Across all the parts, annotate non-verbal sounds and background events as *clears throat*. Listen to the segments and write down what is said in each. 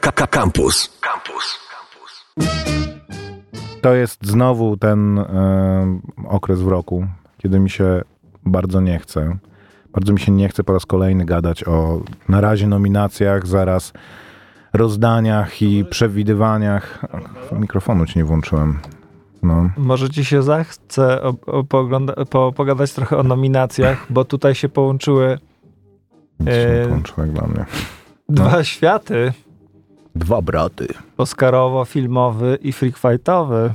Campus. Campus. To jest znowu ten e, okres w roku, kiedy mi się bardzo nie chce. Bardzo mi się nie chce po raz kolejny gadać o na razie nominacjach, zaraz rozdaniach i przewidywaniach. Mikrofonu ci nie włączyłem. No. Może ci się zachce po, pogadać trochę o nominacjach, bo tutaj się połączyły Nic się nie połączyło jak dla mnie. dwa światy. Dwa braty. Oscarowo-filmowy i freakfightowy.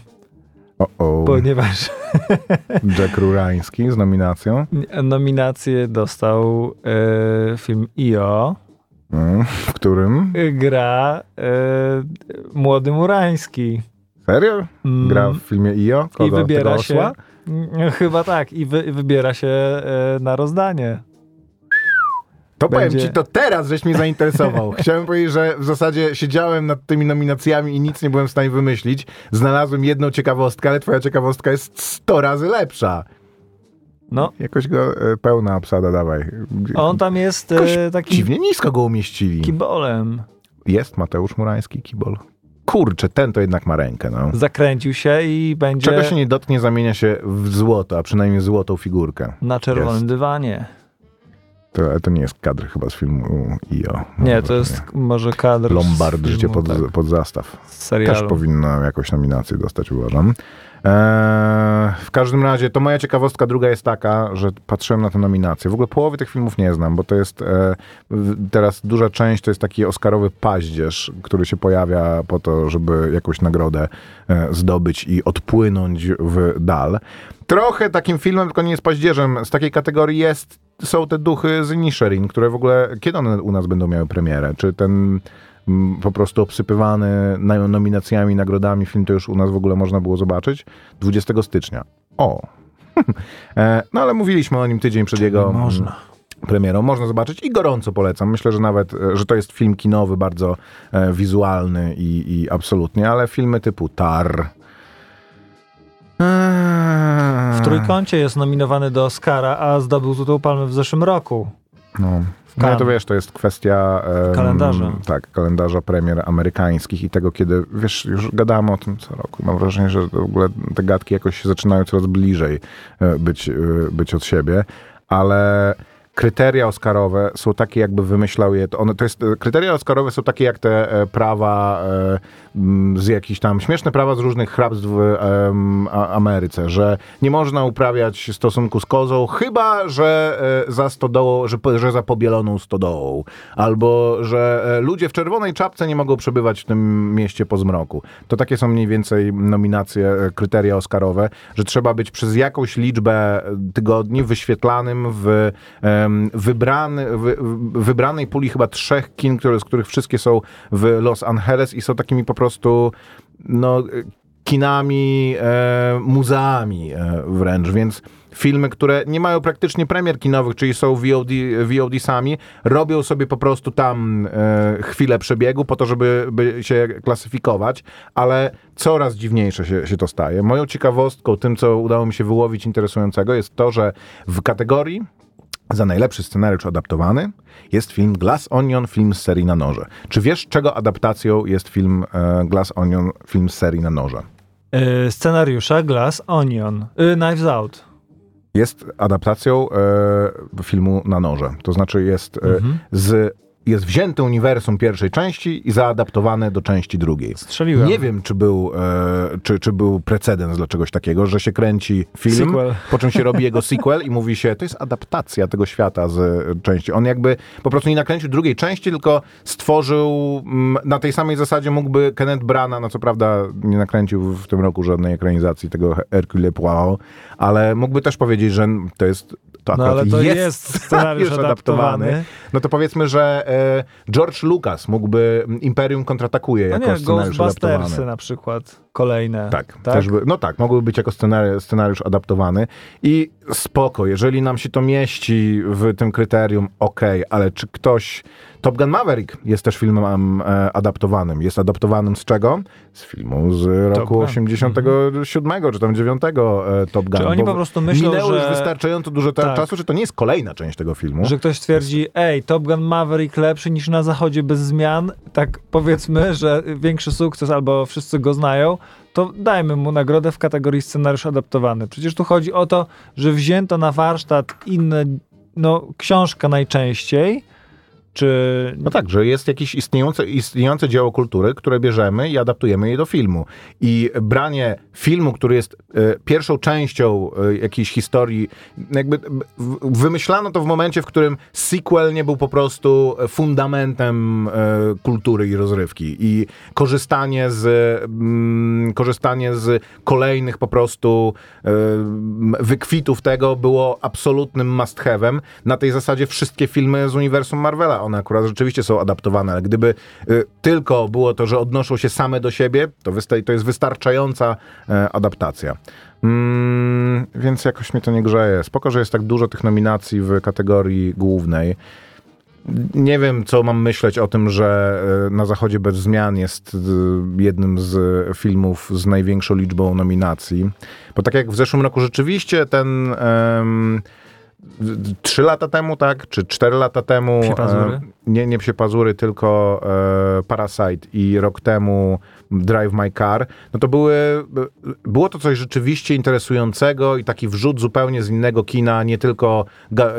O, o. Ponieważ *laughs* Jack Rurański z nominacją. nominację dostał e, film IO, Mm, W którym? gra e, młody Murański. Serio? Mm. Gra w filmie IO? Kogo? I wybiera się. Chyba tak, i wy, wybiera się e, na rozdanie. To Będzie- powiem ci, to teraz żeś mnie zainteresował. *laughs* Chciałem powiedzieć, że w zasadzie siedziałem nad tymi nominacjami i nic nie byłem w stanie wymyślić. Znalazłem jedną ciekawostkę, ale twoja ciekawostka jest 100 razy lepsza. No, Jakoś go e, pełna obsada, dawaj. on tam jest e, takim Dziwnie nisko go umieścili. kibolem. Jest Mateusz Murański, kibol. Kurczę, ten to jednak ma rękę, no. Zakręcił się i będzie Czego się nie dotknie, zamienia się w złoto, a przynajmniej złotą figurkę. na czerwonym jest. dywanie. To, to nie jest kadr chyba z filmu IO. Nie, to jest może kadr Lombard, z życie filmu, pod, tak, pod zastaw. z Też serialu. powinna jakąś nominację dostać, uważam. Eee, w każdym razie, to moja ciekawostka druga jest taka, że patrzyłem na tę nominację. W ogóle połowy tych filmów nie znam, bo to jest e, teraz duża część to jest taki oscarowy paździerz, który się pojawia po to, żeby jakąś nagrodę e, zdobyć i odpłynąć w dal. Trochę takim filmem, tylko nie jest paździerzem, z takiej kategorii jest, są te duchy z Inisherin, które w ogóle, kiedy one u nas będą miały premierę? Czy ten mm, po prostu obsypywany na- nominacjami, nagrodami film to już u nas w ogóle można było zobaczyć 20 stycznia. O! *laughs* E, no ale mówiliśmy o nim tydzień przed jego mm, Można. premierą. Można zobaczyć i gorąco polecam. Myślę, że nawet, e, że to jest film kinowy, bardzo e, wizualny i, i absolutnie, ale filmy typu Tar. Eee, W trójkącie jest nominowany do Oscara, a zdobył Złotą Palmę w zeszłym roku. No. No to wiesz, to jest kwestia em, Kalendarza. Tak, kalendarza premier amerykańskich i tego, kiedy, wiesz, już gadamy o tym co roku. Mam wrażenie, że w ogóle te gadki jakoś się zaczynają coraz bliżej e, być, e, być od siebie, ale kryteria oscarowe są takie, jakby wymyślał je. To one, to jest, e, kryteria oscarowe są takie jak te prawa z jakichś tam śmieszne prawa z różnych hrabstw w em, Ameryce, że nie można uprawiać stosunku z kozą, chyba że e, za stodołą, że, że za pobieloną stodołą, albo że e, ludzie w czerwonej czapce nie mogą przebywać w tym mieście po zmroku. To takie są mniej więcej nominacje, e, kryteria oscarowe, że trzeba być przez jakąś liczbę e, tygodni wyświetlanym w em, wybrany, wybranej puli chyba trzech kin, które, z których wszystkie są w Los Angeles i są takimi po prostu no, kinami, e, muzeami e, wręcz, więc filmy, które nie mają praktycznie premier kinowych, czyli są VOD, VOD sami, robią sobie po prostu tam e, chwilę przebiegu po to, żeby by się klasyfikować, ale coraz dziwniejsze się, się to staje. Moją ciekawostką, tym co udało mi się wyłowić interesującego jest to, że w kategorii za najlepszy scenariusz adaptowany jest film Glass Onion, film z serii na noże. Czy wiesz, czego adaptacją jest film e, Glass Onion, film z serii na noże? E, scenariusza Glass Onion. E, Knives Out. Jest adaptacją filmu na noże. To znaczy jest e, z jest wzięte uniwersum pierwszej części i zaadaptowane do części drugiej. Strzeliłem. Nie wiem, czy był, e, czy, czy był precedens dla czegoś takiego, że się kręci film, Sequel. po czym się robi jego *laughs* sequel i mówi się, to jest adaptacja tego świata z e, części. On jakby po prostu nie nakręcił drugiej części, tylko stworzył mm, na tej samej zasadzie mógłby Kenneth Branagh, no co prawda nie nakręcił w tym roku żadnej ekranizacji tego Hercule Poirot, ale mógłby też powiedzieć, że to jest to No ale to jest, jest scenariusz adaptowany. No to powiedzmy, że e, George Lucas mógłby Imperium kontratakuje No jako nie, scenariusz adaptowany. Ghostbustersy na przykład. Kolejne. Tak, Też by, no tak, mogłyby być jako scenariusz, scenariusz adaptowany i spoko, jeżeli nam się to mieści w tym kryterium, okej, ale czy ktoś Top Gun Maverick jest też filmem e, adaptowanym. Jest adaptowanym z czego? Z filmu z roku Gun. 87 czy tam 9 e, Top Gun. Czy oni po prostu myślą, minęło już że- wystarczająco dużo ta- Tak. czasu, czy to nie jest kolejna część tego filmu? Że ktoś twierdzi, ej, Top Gun Maverick lepszy niż na zachodzie bez zmian, tak powiedzmy, *laughs* że większy sukces albo wszyscy go znają, to dajmy mu nagrodę w kategorii scenariusz adaptowany. Przecież tu chodzi o to, że wzięto na warsztat inne, no książka najczęściej, czy... No tak, że jest jakieś istniejące, istniejące dzieło kultury, które bierzemy i adaptujemy je do filmu. I branie filmu, który jest e, pierwszą częścią e, jakiejś historii, jakby w, wymyślano to w momencie, w którym sequel nie był po prostu fundamentem e, kultury i rozrywki. I korzystanie z, mm, korzystanie z kolejnych po prostu wykwitów tego było absolutnym must have'em. Na tej zasadzie wszystkie filmy z uniwersum Marvela, one akurat rzeczywiście są adaptowane, ale gdyby y, tylko było to, że odnoszą się same do siebie, to, wysta- to jest wystarczająca y, adaptacja. Mm, więc jakoś mnie to nie grzeje. Spoko, że jest tak dużo tych nominacji w kategorii głównej. Nie wiem, co mam myśleć o tym, że e, Na Zachodzie bez zmian jest e, jednym z filmów z największą liczbą nominacji. Bo tak jak w zeszłym roku rzeczywiście ten um, 3 lata temu, tak? Czy 4 lata temu? Psie pazury? E, nie, nie psie pazury, tylko e, Parasite i rok temu Drive My Car. No to były, było to coś rzeczywiście interesującego i taki wrzut zupełnie z innego kina, nie tylko,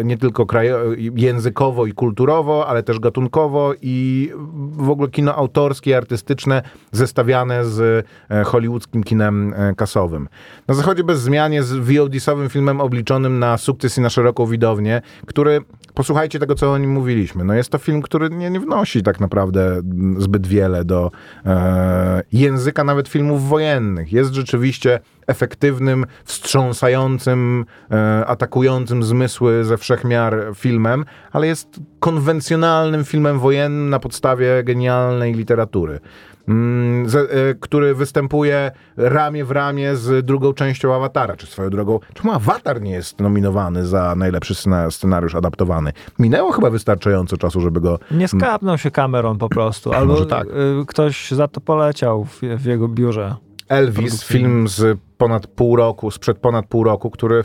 nie tylko krajo, językowo i kulturowo, ale też gatunkowo i w ogóle kino autorskie, artystyczne, zestawiane z e, hollywoodzkim kinem e, kasowym. Na zachodzie bez zmian jest VOD-sowym filmem obliczonym na sukces i na szeroką widownię, który, posłuchajcie tego, co o nim mówiliśmy, no jest to film, który nie, nie wnosi tak naprawdę mm, zbyt wiele do e, języka nawet filmów wojennych. Jest rzeczywiście efektywnym, wstrząsającym, e, atakującym zmysły ze wszechmiar filmem, ale jest konwencjonalnym filmem wojennym na podstawie genialnej literatury. Mm, e, który występuje ramię w ramię z drugą częścią Awatara, czy swoją drogą. Czemu Awatar nie jest nominowany za najlepszy scena- scenariusz adaptowany? Minęło chyba wystarczająco czasu, żeby go Nie skapnął się Cameron po prostu, albo tak. y, ktoś za to poleciał w, w jego biurze. Elvis, film z ponad pół roku, sprzed ponad pół roku, który.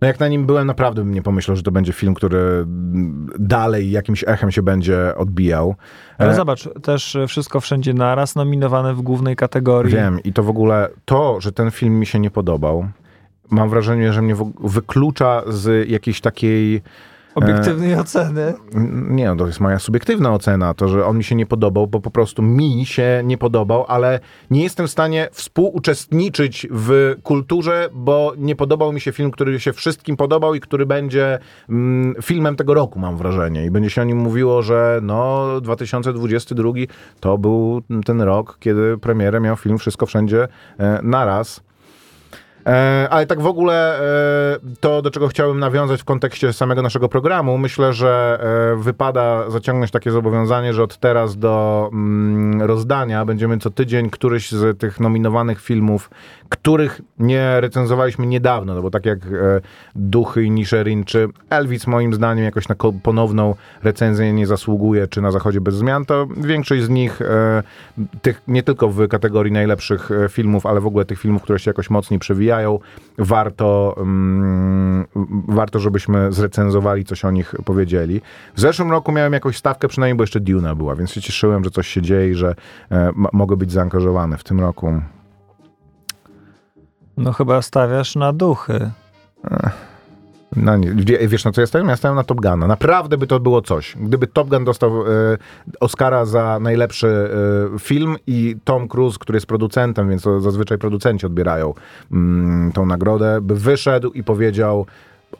No jak na nim byłem, naprawdę bym nie pomyślał, że to będzie film, który mm, dalej jakimś echem się będzie odbijał. Ale E, zobacz, też wszystko wszędzie naraz nominowane w głównej kategorii. Wiem i to w ogóle to, że ten film mi się nie podobał, mam wrażenie, że mnie wyklucza z jakiejś takiej Obiektywnej oceny. Nie, no to jest moja subiektywna ocena, to, że on mi się nie podobał, bo po prostu mi się nie podobał, ale nie jestem w stanie współuczestniczyć w kulturze, bo nie podobał mi się film, który się wszystkim podobał i który będzie mm, filmem tego roku, mam wrażenie. I będzie się o nim mówiło, że no 2022 to był ten rok, kiedy premierę miał film Wszystko Wszędzie e, naraz. E, ale tak w ogóle e, to, do czego chciałem nawiązać w kontekście samego naszego programu, myślę, że e, wypada zaciągnąć takie zobowiązanie, że od teraz do mm, rozdania będziemy co tydzień któryś z tych nominowanych filmów, których nie recenzowaliśmy niedawno, no bo tak jak e, Duchy i Nisherin, czy Elvis moim zdaniem jakoś na ponowną recenzję nie zasługuje, czy na Zachodzie bez zmian, to większość z nich, e, tych nie tylko w kategorii najlepszych e, filmów, ale w ogóle tych filmów, które się jakoś mocniej przewijają, warto, mm, warto, żebyśmy zrecenzowali, coś o nich powiedzieli. W zeszłym roku miałem jakąś stawkę, przynajmniej bo jeszcze Duna była, więc się cieszyłem, że coś się dzieje i że e, mogę być zaangażowany w tym roku. No chyba stawiasz na duchy. No nie, wie- wiesz na co ja stałem? Ja stałem na Top Guna. Naprawdę by to było coś. Gdyby Top Gun dostał e, Oscara za najlepszy e, film i Tom Cruise, który jest producentem, więc zazwyczaj producenci odbierają mm, tą nagrodę, by wyszedł i powiedział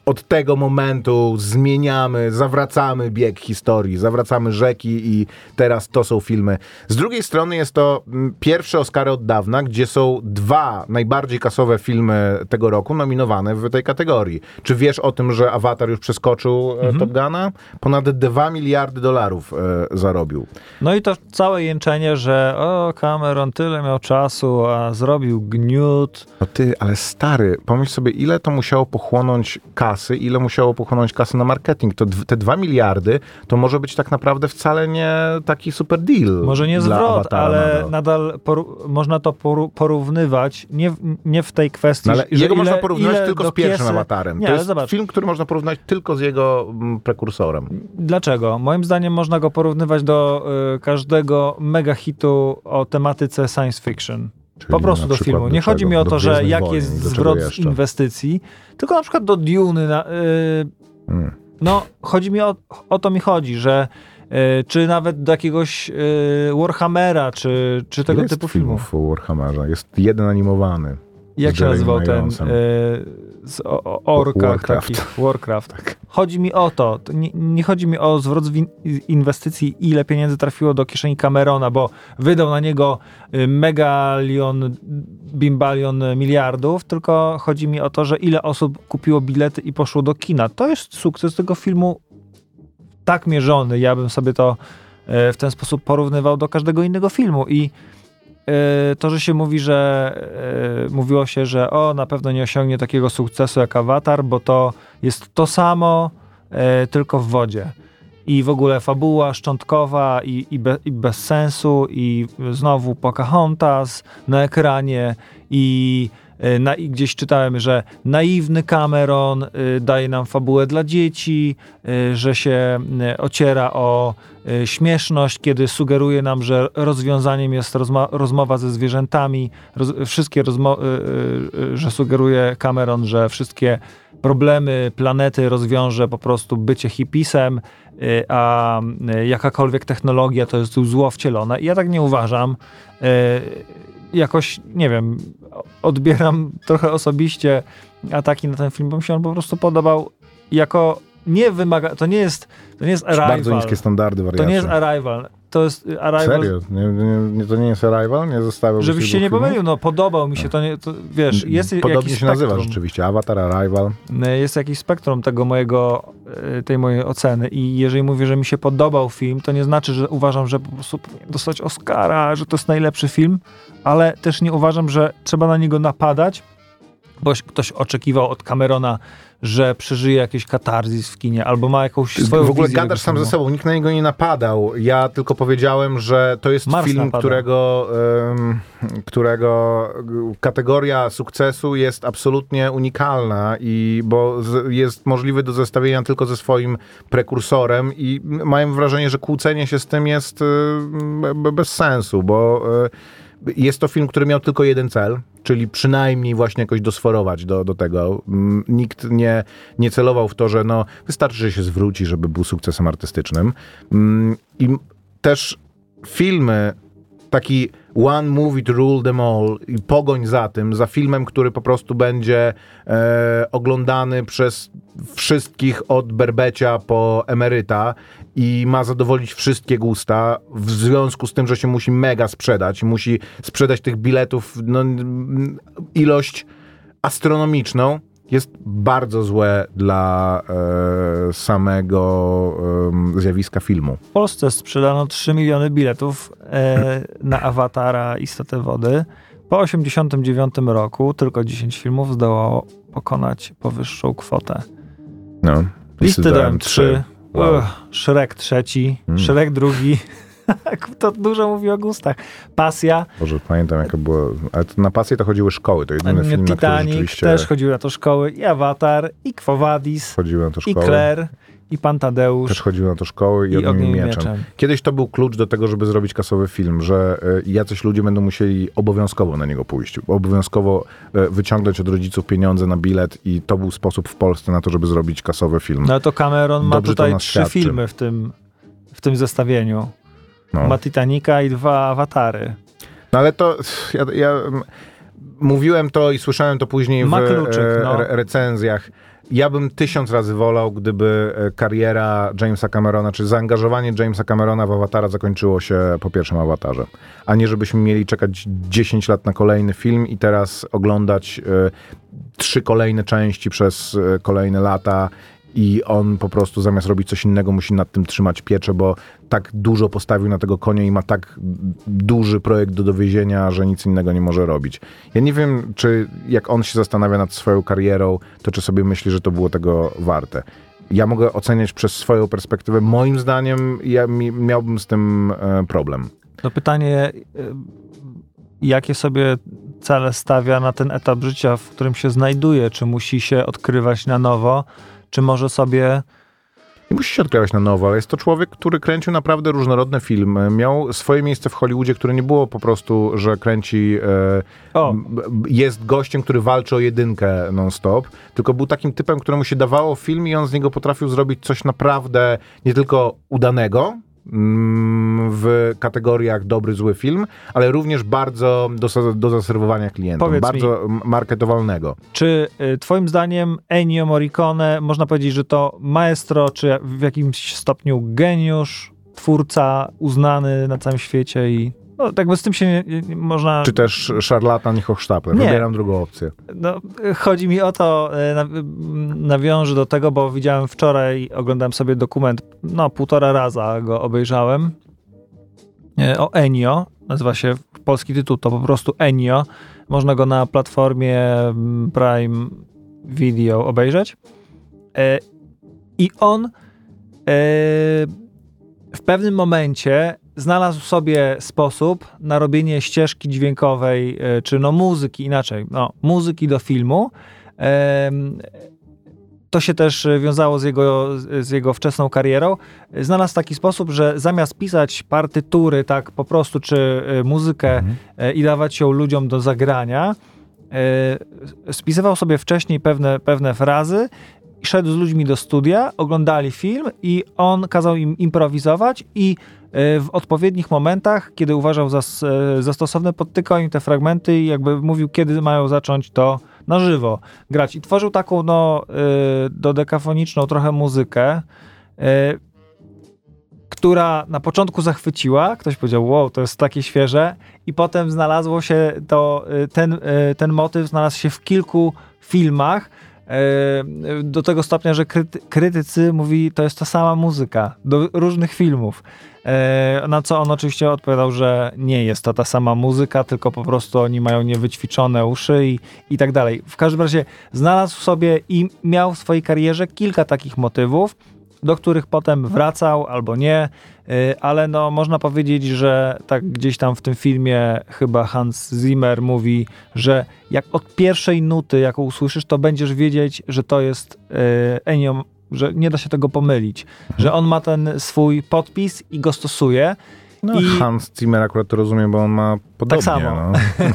od tego momentu zmieniamy, zawracamy bieg historii, zawracamy rzeki i teraz to są filmy. Z drugiej strony jest to mm, pierwsze Oscary od dawna, gdzie są dwa najbardziej kasowe filmy tego roku nominowane w tej kategorii. Czy wiesz o tym, że Avatar już przeskoczył e, Top Guna? Ponad 2 miliardy dolarów e, zarobił. No i to całe jęczenie, że o, Cameron tyle miał czasu, a zrobił gniót. No ty, ale stary, pomyśl sobie, ile to musiało pochłonąć kasy, kasy, ile musiało pochłonąć kasy na marketing. To te dwa miliardy to może być tak naprawdę wcale nie taki super deal. Może nie zwrot, ale nadal. nadal można to porównywać, nie, w- nie w tej kwestii, No, ale że jego ile, można porównywać tylko z pierwszym kiesy- awatarem. Nie, to jest zobacz, film, który można porównać tylko z jego mm, prekursorem. Dlaczego? Moim zdaniem można go porównywać do y, każdego mega hitu o tematyce science fiction. Czyli po prostu do filmu. do Nie chodzi czego? mi o to, że jak jest zwrot z inwestycji, tylko na przykład do Dune. Na, y, Mm. no, chodzi mi o, o to mi chodzi, że y, czy nawet do jakiegoś y, Warhammera, czy, czy tego Jest typu filmów. filmów o Warhammerze. Jest jeden animowany. Jak się nazywał ten z o, o orkach Warcraft. takich? Warcraft. Chodzi mi o to, to nie, nie chodzi mi o zwrot inwestycji, ile pieniędzy trafiło do kieszeni Camerona, bo wydał na niego y, megalion, bimbalion miliardów, tylko chodzi mi o to, że ile osób kupiło bilety i poszło do kina. To jest sukces tego filmu tak mierzony. Ja bym sobie to e, w ten sposób porównywał do każdego innego filmu i to, że się mówi, że e, mówiło się, że o, na pewno nie osiągnie takiego sukcesu jak Avatar, bo to jest to samo, e, tylko w wodzie. I w ogóle fabuła szczątkowa i, i, be, i bez sensu i znowu Pocahontas na ekranie i, na, i gdzieś czytałem, że naiwny Cameron y, daje nam fabułę dla dzieci, y, że się ociera o śmieszność, kiedy sugeruje nam, że rozwiązaniem jest rozma- rozmowa ze zwierzętami, roz- wszystkie rozmo- że sugeruje Cameron, że wszystkie problemy planety rozwiąże po prostu bycie hipisem, a jakakolwiek technologia to jest zło wcielone. I ja tak nie uważam. Jakoś, nie wiem, odbieram trochę osobiście ataki na ten film, bo mi się on po prostu podobał jako nie wymaga, to nie jest, to nie jest Bardzo Arrival. niskie standardy To wariacji. nie jest Arrival. To jest y, Arrival. Serio? Nie, nie, to nie jest Arrival? Nie zostało Żebyś się nie pomylił, no podobał mi się to, nie, to wiesz, jest Podobnie jakiś się spektrum. nazywa rzeczywiście. Avatar, Arrival. Jest jakiś spektrum tego mojego, y, tej mojej oceny i jeżeli mówię, że mi się podobał film, to nie znaczy, że uważam, że po prostu dostać Oscara, że to jest najlepszy film, ale też nie uważam, że trzeba na niego napadać, bo ktoś oczekiwał od Camerona, że przeżyje jakiś katarzis w kinie, albo ma jakąś swoją w ogóle gadasz sam ze sobą, nikt na niego nie napadał. Ja tylko powiedziałem, że to jest Mars film, napada. którego, em, którego kategoria sukcesu jest absolutnie unikalna i bo z, jest możliwy do zestawienia tylko ze swoim prekursorem i mają wrażenie, że kłócenie się z tym jest be- bez sensu, bo e, jest to film, który miał tylko jeden cel, czyli przynajmniej właśnie jakoś dosforować do, do tego. Mm, Nikt nie, nie celował w to, że no, wystarczy, że się zwróci, żeby był sukcesem artystycznym. Mm, I też filmy, taki one movie to rule them all i pogoń za tym, za filmem, który po prostu będzie e, oglądany przez wszystkich od berbecia po emeryta i ma zadowolić wszystkie gusta w związku z tym, że się musi mega sprzedać, musi sprzedać tych biletów no, ilość astronomiczną, jest bardzo złe dla e, samego em, zjawiska filmu. W Polsce sprzedano 3 miliony biletów e, *clears throat* na Awatara Istotę Wody. Po 89 roku tylko 10 filmów zdołało pokonać powyższą kwotę. No. Listy dałem 3, Wow. Shrek trzeci, Mm. Shrek drugi. *laughs* to dużo mówi o gustach. Pasja, Boże, pamiętam jaka było... Ale na pasję to chodziły szkoły, to jedyny film, na który Titanic, rzeczywiście też chodziły na to szkoły, i Awatar, i Quo Vadis, chodziły na to i szkoły. Claire, i Pan Tadeusz, Też chodziły na to szkoły i, i ogniem Ogniem mieczem. Mieczem. Kiedyś to był klucz do tego, żeby zrobić kasowy film, że y, jacyś ludzie będą musieli obowiązkowo na niego pójść, obowiązkowo y, wyciągnąć od rodziców pieniądze na bilet i to był sposób w Polsce na to, żeby zrobić kasowy film. No to Cameron ma Dobrze tutaj trzy świadczy. filmy w tym, w tym zestawieniu. No. Ma Titanica i dwa awatary. No ale to ja, ja mówiłem to i słyszałem to później w Ma kluczyk, e, no. re, recenzjach. Ja bym tysiąc razy wolał, gdyby e, kariera Jamesa Camerona, czy zaangażowanie Jamesa Camerona w Awatara zakończyło się po pierwszym Awatarze. A nie żebyśmy mieli czekać 10 lat na kolejny film i teraz oglądać e, trzy kolejne części przez e, kolejne lata i on po prostu zamiast robić coś innego musi nad tym trzymać pieczę, bo tak dużo postawił na tego konia i ma tak duży projekt do dowiezienia, że nic innego nie może robić. Ja nie wiem, czy jak on się zastanawia nad swoją karierą, to czy sobie myśli, że to było tego warte. Ja mogę oceniać przez swoją perspektywę. Moim zdaniem ja mi, miałbym z tym e, problem. No pytanie, e, jakie sobie cele stawia na ten etap życia, w którym się znajduje? Czy musi się odkrywać na nowo? Czy może sobie nie musi się odkrywać na nowo, ale jest to człowiek, który kręcił naprawdę różnorodne filmy. Miał swoje miejsce w Hollywoodzie, które nie było po prostu, że kręci. E, jest gościem, który walczy o jedynkę non-stop, tylko był takim typem, któremu się dawało film i on z niego potrafił zrobić coś naprawdę nie tylko udanego, w kategoriach dobry, zły film, ale również bardzo do, do zaserwowania klientom, Powiedz bardzo mi, marketowalnego. Czy y, twoim zdaniem Ennio Morricone, można powiedzieć, że to maestro, czy w jakimś stopniu geniusz, twórca uznany na całym świecie i no, tak bo z tym się nie, nie, można... Czy też szarlatan hochsztapler. Wybieram drugą opcję. No, chodzi mi o to, e, nawiążę do tego, bo widziałem wczoraj, oglądałem sobie dokument, no półtora raza go obejrzałem, e, o Enio, nazywa się polski tytuł, to po prostu Enio. Można go na platformie Prime Video obejrzeć. E, I on w pewnym momencie znalazł sobie sposób na robienie ścieżki dźwiękowej, e, czy no muzyki, inaczej, no, muzyki do filmu. To się też wiązało z jego, z jego wczesną karierą. Znalazł taki sposób, że zamiast pisać partytury tak po prostu, czy e, muzykę mhm. E, i dawać ją ludziom do zagrania, spisywał sobie wcześniej pewne, pewne frazy szedł z ludźmi do studia, oglądali film i on kazał im improwizować i e, w odpowiednich momentach, kiedy uważał za, e, za stosowne, podtykał im te fragmenty i jakby mówił, kiedy mają zacząć to na żywo grać. I tworzył taką no, e, dodekafoniczną trochę muzykę, która na początku zachwyciła, ktoś powiedział, wow, to jest takie świeże i potem znalazło się to, ten, ten motyw znalazł się w kilku filmach, E, do tego stopnia, że kryty, krytycy mówi, to jest ta sama muzyka do różnych filmów. E, na co on oczywiście odpowiadał, że nie jest to ta sama muzyka, tylko po prostu oni mają niewyćwiczone uszy i, i tak dalej. W każdym razie znalazł sobie i miał w swojej karierze kilka takich motywów, do których potem wracał albo nie, y, ale no można powiedzieć, że tak gdzieś tam w tym filmie chyba Hans Zimmer mówi, że jak od pierwszej nuty, jaką usłyszysz, to będziesz wiedzieć, że to jest y, Ennio, że nie da się tego pomylić, że on ma ten swój podpis i go stosuje. No, I... Hans Zimmer akurat to rozumie, bo on ma podobnie. Tak samo. No. *laughs*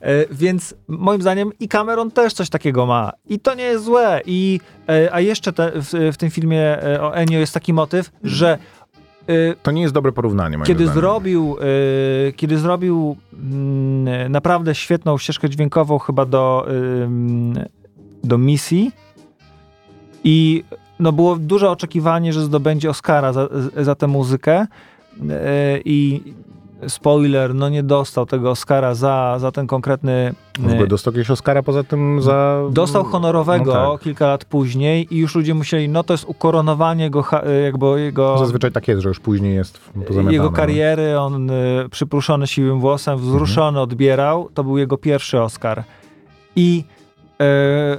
E, więc moim zdaniem i Cameron też coś takiego ma. I to nie jest złe. I, e, a jeszcze te, w, w, tym filmie e, o Enio jest taki motyw, że to nie jest dobre porównanie. Kiedy zdaniem. zrobił, kiedy zrobił mm, naprawdę świetną ścieżkę dźwiękową chyba do, do misji i no było duże oczekiwanie, że zdobędzie Oscara za, za tę muzykę i spoiler, no nie dostał tego Oscara za, za ten konkretny... W ogóle dostał jakiegoś Oscara poza tym za... Dostał honorowego no tak. kilka lat później i już ludzie musieli, no to jest ukoronowanie go, jakby jego... Zazwyczaj tak jest, że już później jest Jego no. kariery, on y, przypruszony siwym włosem, wzruszony mhm. odbierał, to był jego pierwszy Oscar. I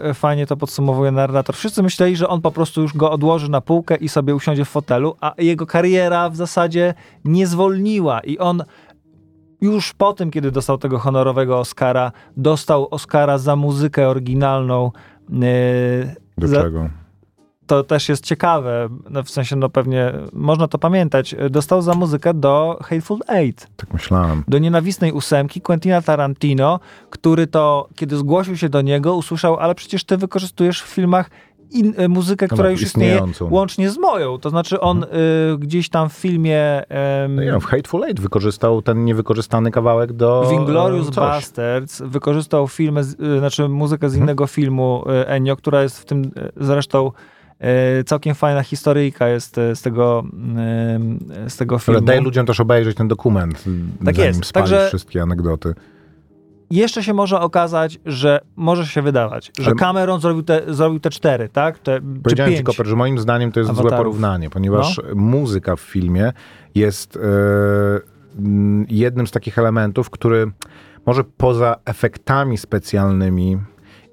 Yy, fajnie to podsumowuje narrator. Wszyscy myśleli, że on po prostu już go odłoży na półkę i sobie usiądzie w fotelu, a jego kariera w zasadzie nie zwolniła i on już po tym, kiedy dostał tego honorowego Oscara, dostał Oscara za muzykę oryginalną. Yy, Do za, czego? To też jest ciekawe, no w sensie, no pewnie można to pamiętać, dostał za muzykę do Hateful Eight. Tak myślałem. Do Nienawistnej Ósemki Quentina Tarantino, który to, kiedy zgłosił się do niego, usłyszał, ale przecież ty wykorzystujesz w filmach in, e, muzykę, która już istnieje łącznie z moją. To znaczy on mhm. y, gdzieś tam w filmie... Y, no ja, w Hateful Eight wykorzystał ten niewykorzystany kawałek do... W Inglorious Bastards wykorzystał filmy, y, znaczy muzykę z mhm. innego filmu Ennio, która jest w tym zresztą E, całkiem fajna historyjka jest e, z tego, e, z tego filmu. Ale daj ludziom też obejrzeć ten dokument, tak jest. Także wszystkie anegdoty. jeszcze się może okazać, że może się wydawać, że Cameron zrobił te, zrobił te cztery, tak? Te, Powiedziałem ci. Koper, że moim zdaniem to jest złe porównanie, ponieważ muzyka w filmie jest e, mm, jednym z takich elementów, który może poza efektami specjalnymi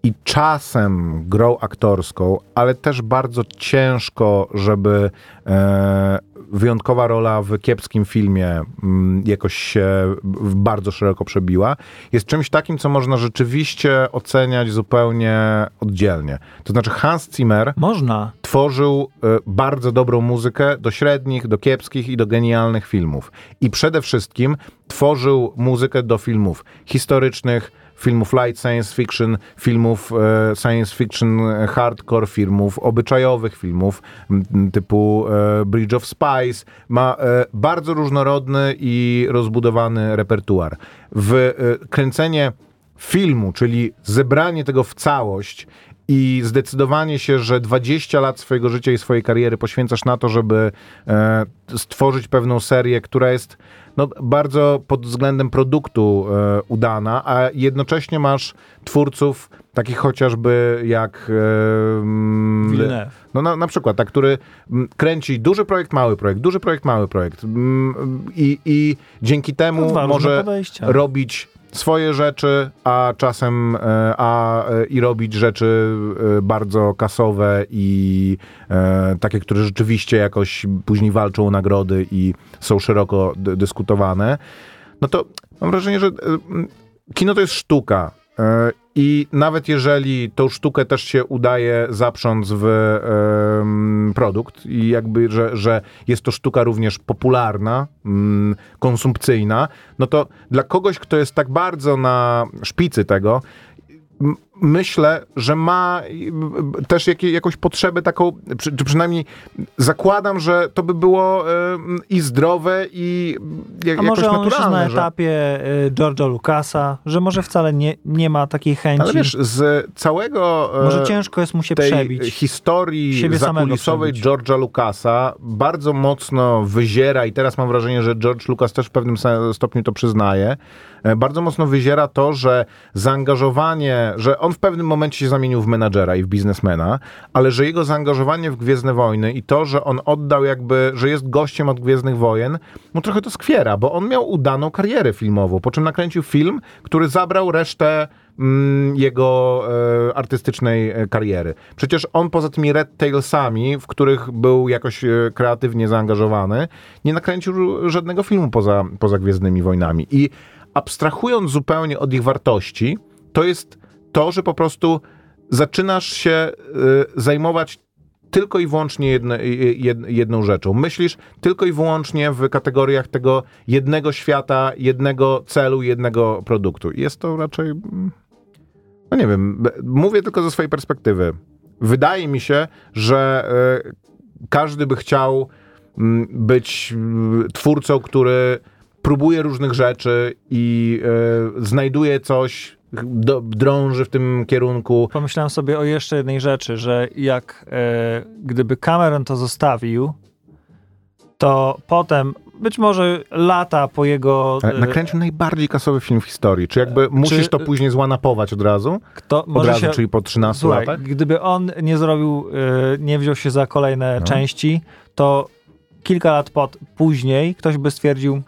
i czasem grą aktorską, ale też bardzo ciężko, żeby e, wyjątkowa rola w kiepskim filmie mm, jakoś się bardzo szeroko przebiła, jest czymś takim, co można rzeczywiście oceniać zupełnie oddzielnie. To znaczy Hans Zimmer Można. tworzył e, bardzo dobrą muzykę do średnich, do kiepskich i do genialnych filmów. I przede wszystkim tworzył muzykę do filmów historycznych, filmów light science fiction, filmów e, science fiction e, hardcore, filmów obyczajowych, filmów m, typu e, Bridge of Spies. Ma e, bardzo różnorodny i rozbudowany repertuar. W e, kręcenie filmu, czyli zebranie tego w całość i zdecydowanie się, że 20 lat swojego życia i swojej kariery poświęcasz na to, żeby e, stworzyć pewną serię, która jest no, bardzo pod względem produktu e, udana, a jednocześnie masz twórców takich chociażby jak e, mm, Villeneuve. no na, na przykład, tak, który mm, kręci duży projekt, mały projekt, duży projekt, mały projekt Mm, i, i dzięki temu może podejścia. robić swoje rzeczy, a czasem e, a, e, i robić rzeczy e, bardzo kasowe i e, takie, które rzeczywiście jakoś później walczą o nagrody i są szeroko dyskutowane, no to mam wrażenie, że kino to jest sztuka. E, I nawet jeżeli tą sztukę też się udaje zaprząc w produkt i jakby, że, że jest to sztuka również popularna, mm, konsumpcyjna, no to dla kogoś, kto jest tak bardzo na szpicy tego, myślę, że ma też jakie, jakąś potrzebę taką, czy przynajmniej zakładam, że to by było i zdrowe i jak, A jakoś może on już na że... etapie y, George'a Lucasa, że może wcale nie, nie ma takiej chęci. Ale wiesz, z całego e, może ciężko jest mu się tej przebić. historii Siebie zakulisowej. George'a Lucasa bardzo mocno wyziera i teraz mam wrażenie, że George Lucas też w pewnym stopniu to przyznaje, e, bardzo mocno wyziera to, że zaangażowanie, że on w pewnym momencie się zamienił w menadżera i w biznesmena, ale że jego zaangażowanie w Gwiezdne Wojny i to, że on oddał jakby, że jest gościem od Gwiezdnych Wojen, mu trochę to skwiera, bo on miał udaną karierę filmową, po czym nakręcił film, który zabrał resztę mm, jego e, artystycznej e, kariery. Przecież on poza tymi Red Tailsami, w których był jakoś e, kreatywnie zaangażowany, nie nakręcił żadnego filmu poza, poza Gwiezdnymi Wojnami. I abstrahując zupełnie od ich wartości, to jest to, że po prostu zaczynasz się e, zajmować tylko i wyłącznie jedne, jed, jedną rzeczą. Myślisz tylko i wyłącznie w kategoriach tego jednego świata, jednego celu, jednego produktu. Jest to raczej, mm, no nie wiem, mówię tylko ze swojej perspektywy. Wydaje mi się, że każdy by chciał mm, być twórcą, który próbuje różnych rzeczy i znajduje coś, do, drąży w tym kierunku. Pomyślałem sobie o jeszcze jednej rzeczy, że jak e, gdyby Cameron to zostawił, to potem, być może lata po jego... Ale e, Nakręcił najbardziej kasowy film w historii. Czy jakby musisz to później złanapować od razu? kto, Od może razu, się, czyli po 13 Słuchaj, latach? gdyby on nie zrobił, e, nie wziął się za kolejne No. części, to kilka lat pod, później ktoś by stwierdził,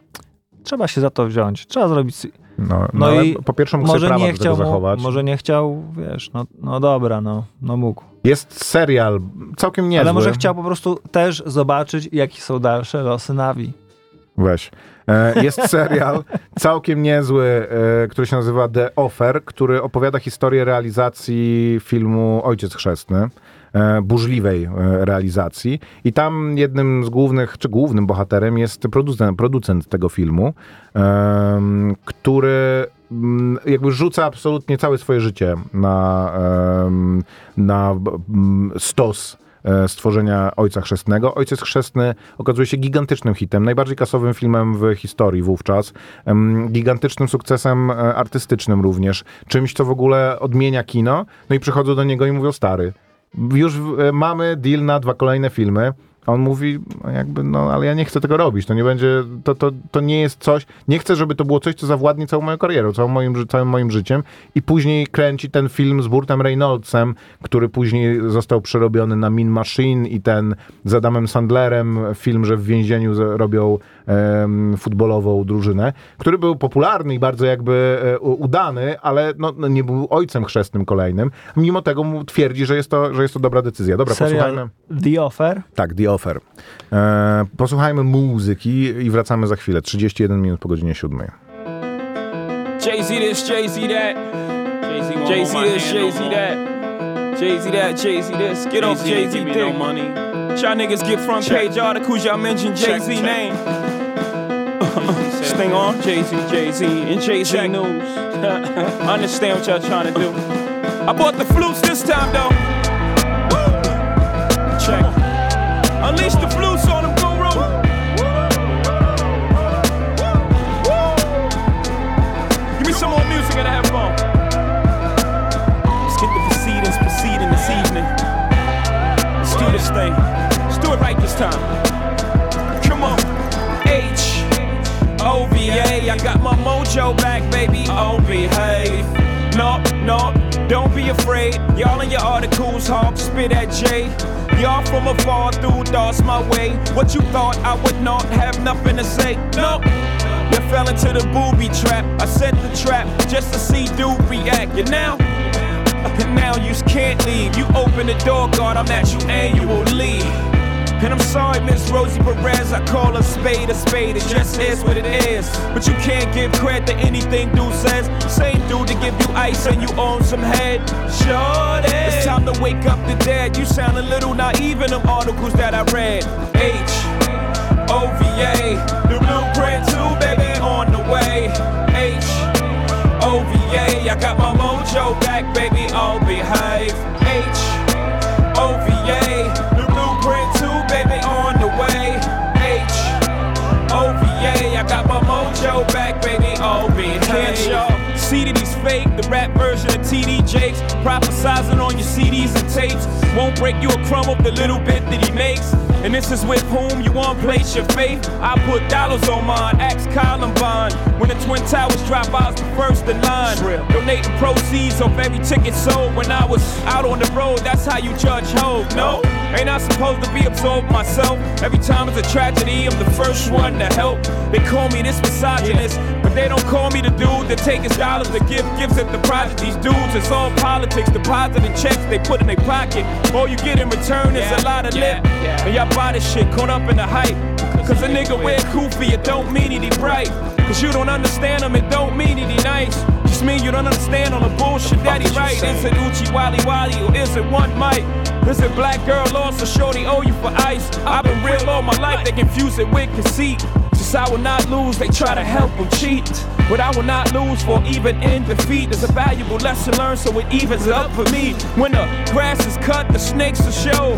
trzeba się za to wziąć, trzeba zrobić... No, no, No i po pierwsze mógł Może nie, chciał zachować. może nie chciał, wiesz, no, no dobra, no, no mógł. Jest serial, całkiem niezły. Ale może chciał po prostu też zobaczyć, jakie są dalsze losy Navi. Weź. E, Jest serial *laughs* całkiem niezły, e, który się nazywa The Offer, który opowiada historię realizacji filmu Ojciec Chrzestny. E, Burzliwej e, realizacji. I tam jednym z głównych, czy głównym bohaterem jest producent, producent tego filmu, który mm, jakby rzuca absolutnie całe swoje życie na, na stos e, stworzenia Ojca Chrzestnego. Ojciec Chrzestny okazuje się gigantycznym hitem, najbardziej kasowym filmem w historii wówczas, gigantycznym sukcesem artystycznym również, czymś, co w ogóle odmienia kino, no i przychodzą do niego i mówią, stary, już e, mamy deal na dwa kolejne filmy, on mówi, jakby, no ale ja nie chcę tego robić, to nie będzie, to, to, to nie jest coś, nie chcę, żeby to było coś, co zawładnie całą moją karierą, całym moim, całym moim życiem. I później kręci ten film z Burtem Reynoldsem, który później został przerobiony na Min Machine i ten z Adamem Sandlerem film, że w więzieniu robią futbolową drużynę, który był popularny i bardzo jakby e, udany, ale no, no, nie był ojcem chrzestnym kolejnym. Mimo tego twierdzi, że jest to, że jest to dobra decyzja. Dobra, Serial posłuchajmy. The Offer? Tak, The Offer. E, posłuchajmy muzyki i wracamy za chwilę. 31 minut po godzinie 7. Jay-Z this, Jay-Z that. Jay-Z this, Jay-Z that. Jay-Z that, Jay-Z this. Get off Jay-Z dick. No money. Y'all niggas get front check. page articles, y'all mention Jay-Z name. Sting on Jay-Z, Jay-Z, and Jay-Z news. *laughs* Understand what y'all trying to do. I bought the flutes this time though. Check. Unleash the flutes on them, guru. Give me some more music and have fun. Let's get the proceedings proceeding this evening. Let's do this thing. Let's do it right this time. I got my mojo back, baby. Oh, behave. No, no, don't be afraid. Y'all in your articles, hawk spit at Jay. Y'all from afar through thoughts my way. What you thought I would not have nothing to say? No. You fell into the booby trap. I set the trap just to see dude react. And now, and now you can't leave. You open the door, God, I'm at you annually. And I'm sorry, Miss Rosie Perez, I call a spade a spade, it just is what it is. But you can't give credit to anything dude says. Same dude to give you ice and you own some head. Sure It's time to wake up the dead. You sound a little naive in them articles that I read. H O V A, the blueprint too, baby, on the way. H O V A, I got my mojo back, baby, I'll behave. Rap version of TD Jakes, prophesizing on your CDs and tapes. Won't break you a crumb of the little bit that he makes. And this is with whom you want place your faith. I put dollars on mine, ask Columbine. When the Twin Towers drop, I was the first in line. Donating proceeds of every ticket sold. When I was out on the road, that's how you judge hope. No, ain't I supposed to be absorbed myself? Every time it's a tragedy, I'm the first one to help. They call me this misogynist, they don't call me the dude that take his dollars to give gifts at the project. These dudes, it's all politics, depositing checks they put in their pocket. All you get in return is a lot of lip. And y'all buy this shit caught up in the hype. Cause a nigga wear goofy, it don't mean he bright. Cause you don't understand him, it don't mean he nice. Just mean you don't understand on the bullshit that he right. Is it Uchi Wally Wally or is it one mic? Is it black girl lost or shorty owe you for ice? I've been real all my life, they confuse it with conceit. I will not lose, they try to help him cheat. But I will not lose for even in defeat. There's a valuable lesson learned, so it evens up for me. When the grass is cut, the snakes will show.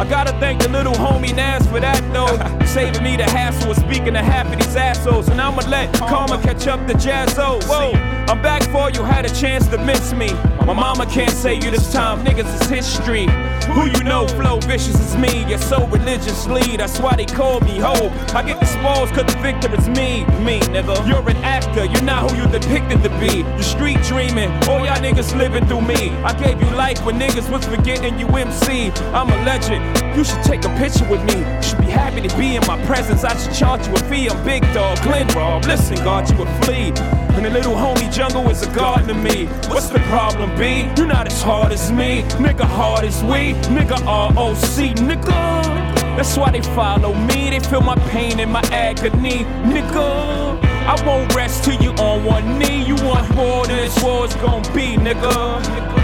I gotta thank the little homie Nas for that though. *laughs* Saving me the hassle of speaking to half of these assholes. And I'ma let karma catch up to Jazzo. Whoa, I'm back for you, had a chance to miss me. My mama can't say you this time, niggas is history. Who you know, flow vicious is me. You're so religiously, that's why they call me ho. I get the spoils cause the victor is me, me nigga. You're an actor, you're not who you depicted to be. You're street dreaming, all y'all niggas living through me. I gave you life when niggas was forgetting you MC. I'm a legend, you should take a picture with me. You should be happy to be in my presence. I should charge you a fee. I'm big dog, Glen Rob. Listen, God, you a flea. And the little homie jungle is a garden to me. What's the problem, B? You're not as hard as me. Nigga, hard as we. Nigga, ROC. Nigga. That's why they follow me. They feel my pain and my agony. Nigga. I won't rest till you on one knee. You want more than this war's gonna be, nigga.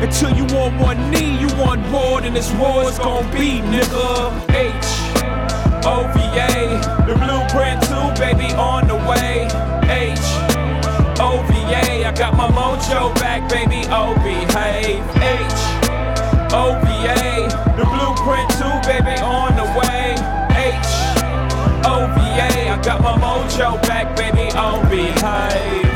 Until you on one knee, you want more than this war's gonna be, nigga. H O V A, the blueprint too, baby, on the way. H O V A, I got my mojo back, baby. Oh, behave. H O V A, the blueprint too, baby, on the way. H O V A, I got my mojo back, baby. Oh, behave.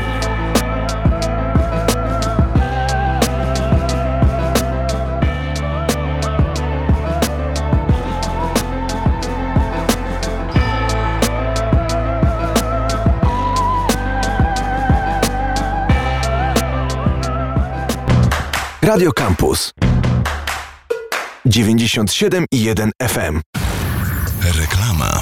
Radio Campus 97,1 FM. Reklama.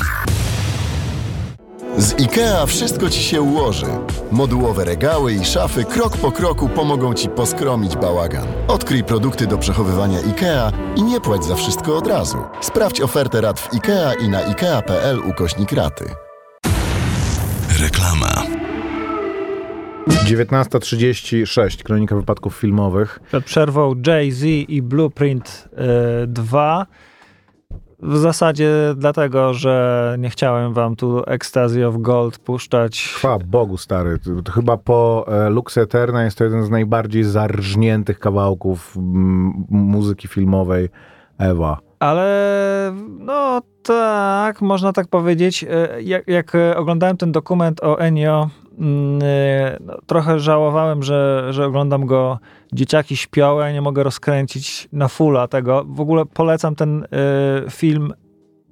Z IKEA wszystko Ci się ułoży. Modułowe regały i szafy krok po kroku pomogą Ci poskromić bałagan. Odkryj produkty do przechowywania IKEA i nie płać za wszystko od razu. Sprawdź ofertę rad w IKEA i na IKEA.pl ukośnik raty. Reklama. 19.36, kronika wypadków filmowych. Przed przerwą Jay-Z i Blueprint y, 2. W zasadzie dlatego, że nie chciałem wam tu Ecstasy of Gold puszczać. Chwała Bogu, stary. To, chyba po e, Lux Eterna jest to jeden z najbardziej zarżniętych kawałków m, muzyki filmowej Ewa. Ale no tak, można tak powiedzieć. E, Jak, jak e, oglądałem ten dokument o Enio, mm, e, no, trochę żałowałem, że, że oglądam go dzieciaki śpią, ja nie mogę rozkręcić na fulla tego. W ogóle polecam ten e, film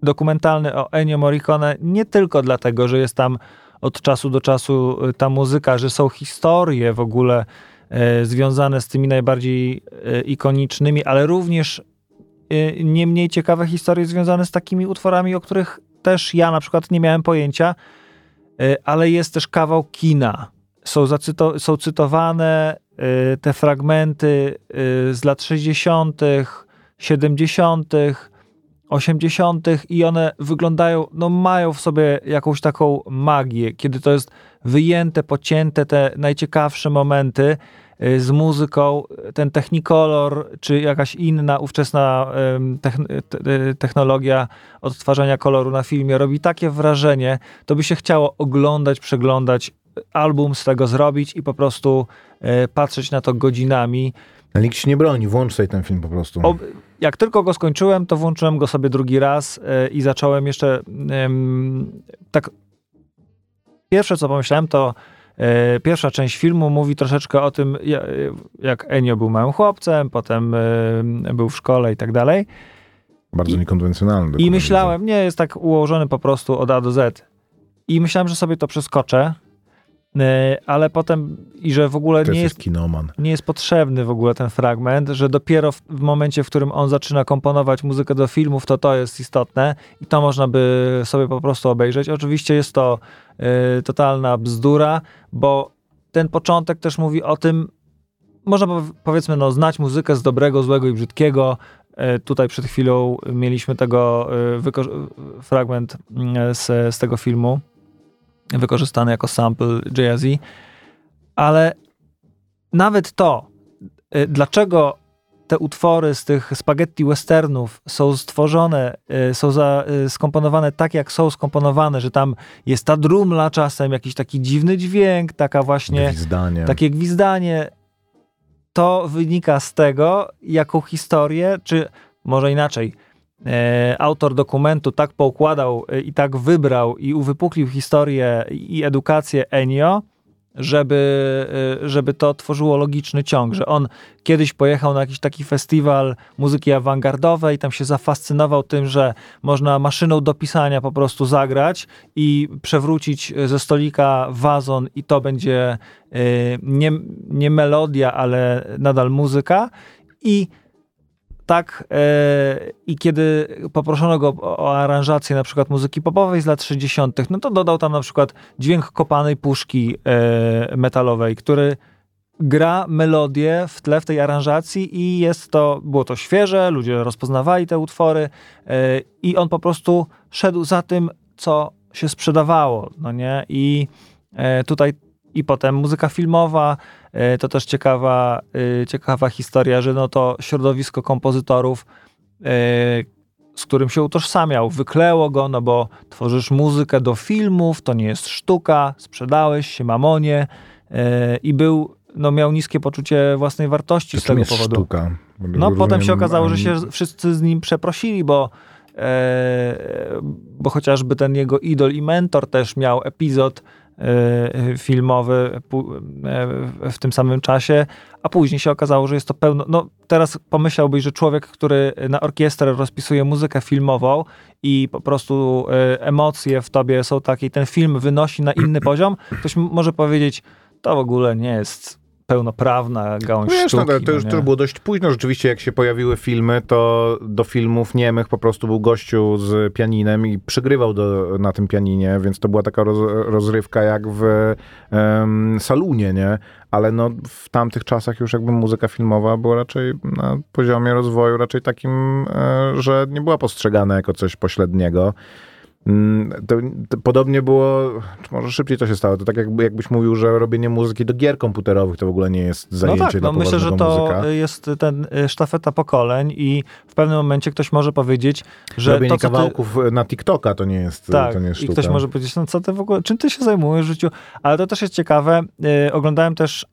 dokumentalny o Ennio Morricone nie tylko dlatego, że jest tam od czasu do czasu e, ta muzyka, że są historie w ogóle e, związane z tymi najbardziej e, ikonicznymi, ale również e, nie mniej ciekawe historie związane z takimi utworami, o których też ja na przykład nie miałem pojęcia, ale jest też kawał kina. Są, zacyto- są cytowane e, te fragmenty e, z lat 60., 70., 80. i one wyglądają, no mają w sobie jakąś taką magię, kiedy to jest wyjęte, pocięte te najciekawsze momenty z muzyką, ten technicolor, czy jakaś inna ówczesna te- technologia odtwarzania koloru na filmie robi takie wrażenie, to by się chciało oglądać, przeglądać, album z tego zrobić i po prostu y, patrzeć na to godzinami. Ale nikt się nie broni, włącz sobie ten film po prostu. O, jak tylko go skończyłem, to włączyłem go sobie drugi raz i zacząłem jeszcze tak. Pierwsze co pomyślałem, to pierwsza część filmu mówi troszeczkę o tym, ja- jak Enio był małym chłopcem, potem e, był w szkole i tak dalej. Bardzo i- niekonwencjonalny. I dokument. myślałem, nie, jest tak ułożony po prostu od A do Z. I myślałem, że sobie to przeskoczę, e, ale potem i że w ogóle nie jest kinoman. nie jest potrzebny w ogóle ten fragment, że dopiero w, w momencie, w którym on zaczyna komponować muzykę do filmów, to to jest istotne i to można by sobie po prostu obejrzeć. Oczywiście jest to y, totalna bzdura, bo ten początek też mówi o tym, można pow- powiedzmy, no, znać muzykę z dobrego, złego i brzydkiego. Y, Tutaj przed chwilą mieliśmy tego fragment y, z, z tego filmu, wykorzystany jako sample Jay-Z, ale nawet to, y, dlaczego te utwory z tych spaghetti westernów są stworzone, y, są za, y, skomponowane tak, jak są skomponowane, że tam jest ta drumla czasem, jakiś taki dziwny dźwięk, taka właśnie, Zdanie. takie gwizdanie, to wynika z tego, jaką historię, czy może inaczej, autor dokumentu tak poukładał e, i tak wybrał i uwypuklił historię i edukację Enio, żeby, e, żeby to tworzyło logiczny ciąg, że on kiedyś pojechał na jakiś taki festiwal muzyki awangardowej, tam się zafascynował tym, że można maszyną do pisania po prostu zagrać i przewrócić ze stolika wazon i to będzie nie, nie melodia, ale nadal muzyka. I tak e, i kiedy poproszono go o, aranżację na przykład muzyki popowej z lat 60., no to dodał tam na przykład dźwięk kopanej puszki e, metalowej, który gra melodię w tle w tej aranżacji i jest to, było to świeże, ludzie rozpoznawali te utwory e, i on po prostu szedł za tym, co się sprzedawało, no nie? I tutaj i potem muzyka filmowa, e, to też ciekawa, e, ciekawa historia, że no to środowisko kompozytorów, e, z którym się utożsamiał, wykleło go, no bo tworzysz muzykę do filmów, to nie jest sztuka, sprzedałeś się mamonie i był, no miał niskie poczucie własnej wartości To z tego jest powodu. sztuka? No potem się okazało, że się wszyscy z nim przeprosili, bo, bo chociażby ten jego idol i mentor też miał epizod filmowy pu- e, w tym samym czasie, a później się okazało, że jest to pełno. No teraz pomyślałbyś, że człowiek, który na orkiestrę rozpisuje muzykę filmową i po prostu e, emocje w tobie są takie, i ten film wynosi na inny poziom, ktoś może powiedzieć, to w ogóle nie jest pełnoprawna gałąź Wiesz, no, sztuki. to, to już to było dość późno. Rzeczywiście, jak się pojawiły filmy, to do filmów niemych po prostu był gościu z pianinem i przygrywał do, na tym pianinie, więc to była taka roz, rozrywka jak w em, salunie, nie? Ale no, w tamtych czasach już jakby muzyka filmowa była raczej na poziomie rozwoju, raczej takim, e, że nie była postrzegana jako coś pośredniego. Mm, To, to podobnie było, czy może szybciej to się stało, to tak jakby, jakbyś mówił, że robienie muzyki do gier komputerowych to w ogóle nie jest No zajęcie tak, dla no myślę, że to muzyka. jest ten y, sztafeta pokoleń i w pewnym momencie ktoś może powiedzieć, że Robienie to, co ty... kawałków na TikToka to nie jest, Tak, to nie jest i sztuka. ktoś może powiedzieć, no co ty w ogóle, czym ty się zajmujesz w życiu? Ale to też jest ciekawe. Y, oglądałem też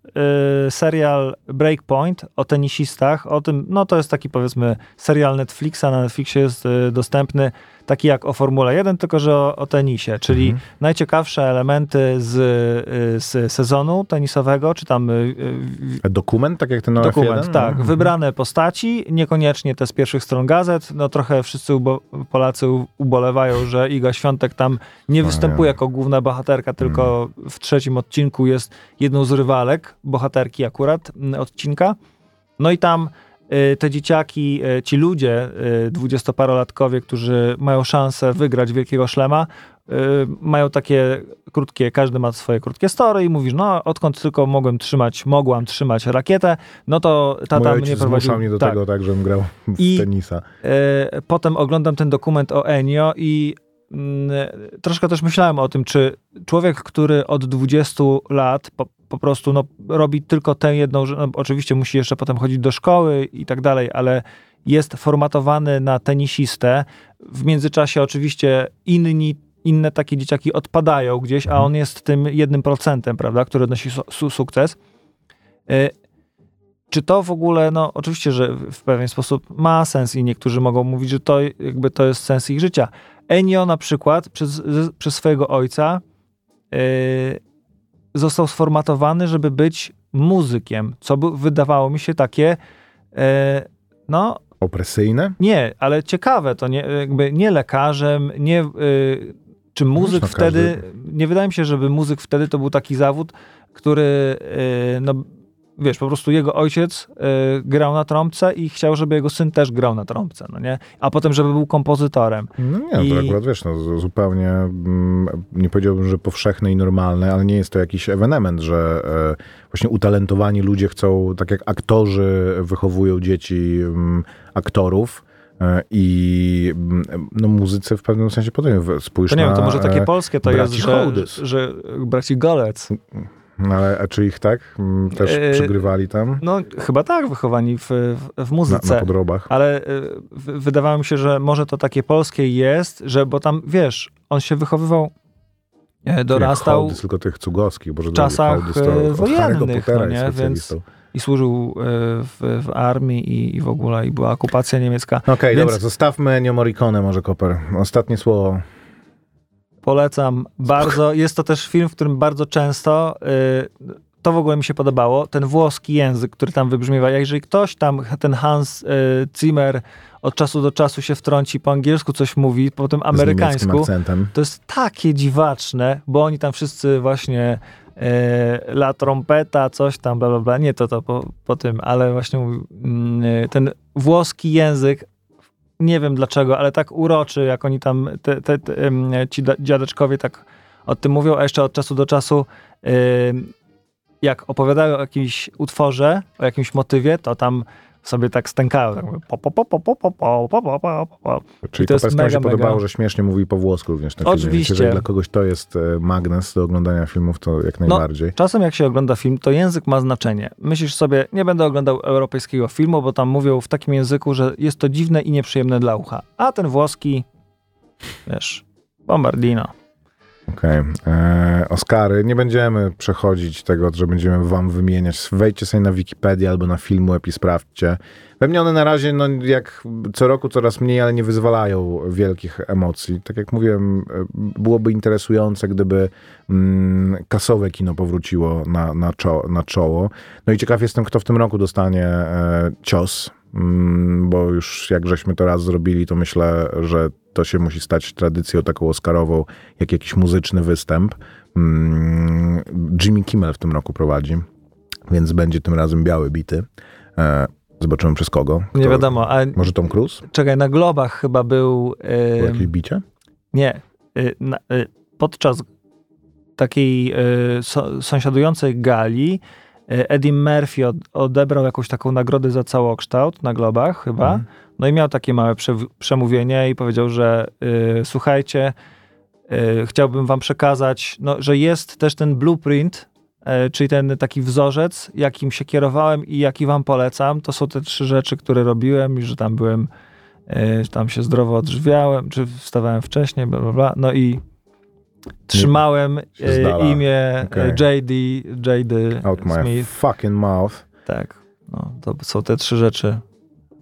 y, serial Breakpoint o tenisistach, o tym, no to jest taki powiedzmy serial Netflixa, na Netflixie jest y, dostępny, taki jak o Formule 1, tylko że o, o tenisie, czyli Mhm. najciekawsze elementy z, y, z sezonu tenisowego, czy tam y, y, Dokument, tak jak ten Dokument, F1? tak. Mhm. Wybrane postaci, niekoniecznie te z pierwszych stron gazet. No trochę wszyscy ubo Polacy ubolewają, że Iga Świątek tam nie No, występuje ja. jako główna bohaterka, tylko w trzecim odcinku jest jedną z rywalek, bohaterki akurat m, odcinka. No i tam te dzieciaki, y, ci ludzie, y, dwudziestoparolatkowie, którzy mają szansę wygrać Wielkiego Szlema, y, mają takie krótkie, każdy ma swoje krótkie story i mówisz, no odkąd tylko mogłem trzymać, mogłam trzymać rakietę, no to tata Mój mnie prowadził. mnie do tak. tego, tak, żebym grał w I- tenisa. E, Potem oglądam ten dokument o Enio i mm, troszkę też myślałem o tym, czy człowiek, który od 20 lat po, po prostu no, robi tylko tę jedną rzecz, no, oczywiście musi jeszcze potem chodzić do szkoły i tak dalej, ale jest formatowany na tenisistę. W międzyczasie oczywiście inni, inne takie dzieciaki odpadają gdzieś, a on jest tym jednym procentem, prawda, który odnosi su- su- sukces. E, czy to w ogóle, no oczywiście, że w pewien sposób ma sens i niektórzy mogą mówić, że to jakby to jest sens ich życia. Enio na przykład przez, przez swojego ojca yy, został sformatowany, żeby być muzykiem, co by, wydawało mi się takie, yy, no Opresyjne? nie, ale ciekawe to, nie, jakby nie lekarzem, nie... Yy, czy muzyk no, wtedy, każdy- nie wydaje mi się, żeby muzyk wtedy to był taki zawód, który, yy, no wiesz, po prostu jego ojciec yy, grał na trąbce i chciał, żeby jego syn też grał na trąbce, no nie? A potem, żeby był kompozytorem. No nie, no I- to akurat wiesz, no, zupełnie mm, nie powiedziałbym, że powszechne i normalne, ale nie jest to jakiś ewenement, że e, właśnie utalentowani ludzie chcą, tak jak aktorzy wychowują dzieci mm, aktorów, e, I mm, no, muzycy w pewnym sensie potem w- spójrz To nie wiem, to może takie e, polskie to jest, że, że braci Golec. No, ale a czy ich tak mm, też E, przygrywali tam No chyba tak, wychowani w, w, w na, muzyce. na podrobach? Ale y, w- wydawało mi się, że może to takie polskie jest, że bo tam, wiesz, on się wychowywał, e, dorastał Hołdys, tylko tych cugowskich, bo w czasach, Hołdys e, wojennych, no nie? specjalistą. i służył e, w, w armii i, i w ogóle i była okupacja niemiecka. Okej, Więc- dobra, zostawmy Ennio Morricone może, Koper. Ostatnie słowo. Polecam bardzo. Jest to też film, w którym bardzo często y, to w ogóle mi się podobało. Ten włoski język, który tam wybrzmiewa. Jak jeżeli ktoś tam, ten Hans y, Zimmer od czasu do czasu się wtrąci po angielsku, coś mówi, potem Z niemieckim amerykańsku, to jest takie dziwaczne, bo oni tam wszyscy właśnie e, la trompeta, coś tam, bla, bla, bla. Nie to to po, po tym, ale właśnie mm, e, ten włoski język, nie wiem dlaczego, ale tak uroczy, jak oni tam, te, te, te, ci dziadeczkowie tak o tym mówią, a jeszcze od czasu do czasu jak opowiadają o jakimś utworze, o jakimś motywie, to tam sobie tak stękają. Tak mówią, po, po, po, po, po, po, po, po, po, po, po. Czyli to jest Koperskiemu się mega, podobało, mega. że śmiesznie mówi po włosku również na filmie. Oczywiście. Jeżeli dla kogoś to jest e, magnes do oglądania filmów, to jak najbardziej. Czasem jak się ogląda film, to język ma znaczenie. Myślisz sobie, nie będę oglądał europejskiego filmu, bo tam mówią w takim języku, że jest to dziwne i nieprzyjemne dla ucha. A ten włoski, wiesz, bombardino. Okej. E, Oscary. Nie będziemy przechodzić tego, że będziemy wam wymieniać. Wejdźcie sobie na Wikipedię albo na Filmweb i sprawdźcie. We mnie one na razie, no jak co roku coraz mniej, ale nie wyzwalają wielkich emocji. Tak jak mówiłem, e, byłoby interesujące, gdyby mm, kasowe kino powróciło na, na, czo, na czoło. No i ciekaw jestem, kto w tym roku dostanie e, cios, mm, bo już jak żeśmy to raz zrobili, to myślę, że to się musi stać tradycją taką oscarową, jak jakiś muzyczny występ. Mm, Jimmy Kimmel w tym roku prowadzi. więc będzie tym razem biały bity. E, zobaczymy przez kogo. Nie Kto- wiadomo, a Może Tom Cruise? czekaj, na Globach chyba był... Było ym, jakieś bicie? Nie. Y, na, y, podczas takiej y, so, sąsiadującej gali Eddie Murphy od, odebrał jakąś taką nagrodę za całokształt na Globach chyba. Mhm. No i miał takie małe prze, przemówienie i powiedział, że y, słuchajcie, y, chciałbym wam przekazać, no, że jest też ten blueprint, y, czyli ten taki wzorzec, jakim się kierowałem i jaki wam polecam. To są te trzy rzeczy, które robiłem i że tam byłem, y, tam się zdrowo odżywiałem, czy wstawałem wcześniej, bla, bla, bla. No i trzymałem y, imię Okej. y, JD, JD Out my Smith. fucking mouth. Tak, no, to są te trzy rzeczy.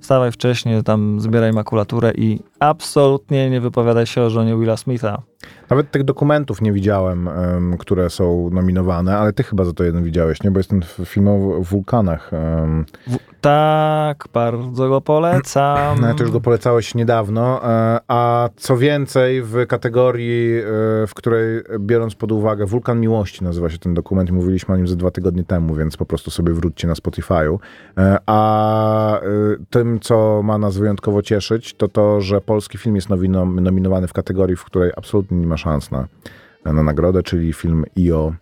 Wstawaj wcześniej, tam zbieraj makulaturę i absolutnie nie wypowiadaj się o żonie Willa Smitha. Nawet tych dokumentów nie widziałem, em, które są nominowane, ale ty chyba za to jeden widziałeś, nie? Bo jest ten film o wulkanach. em, Tak, bardzo go polecam. *clears throat* No, ty już go polecałeś niedawno, e, a co więcej w kategorii, e, w której biorąc pod uwagę Wulkan Miłości nazywa się ten dokument, mówiliśmy o nim ze dwa tygodnie temu, więc po prostu sobie wróćcie na Spotify'u. E, A tym, co ma nas wyjątkowo cieszyć, to to, że polski film jest nominowany w kategorii, w której absolutnie nie ma szans na, na nagrodę, czyli film IO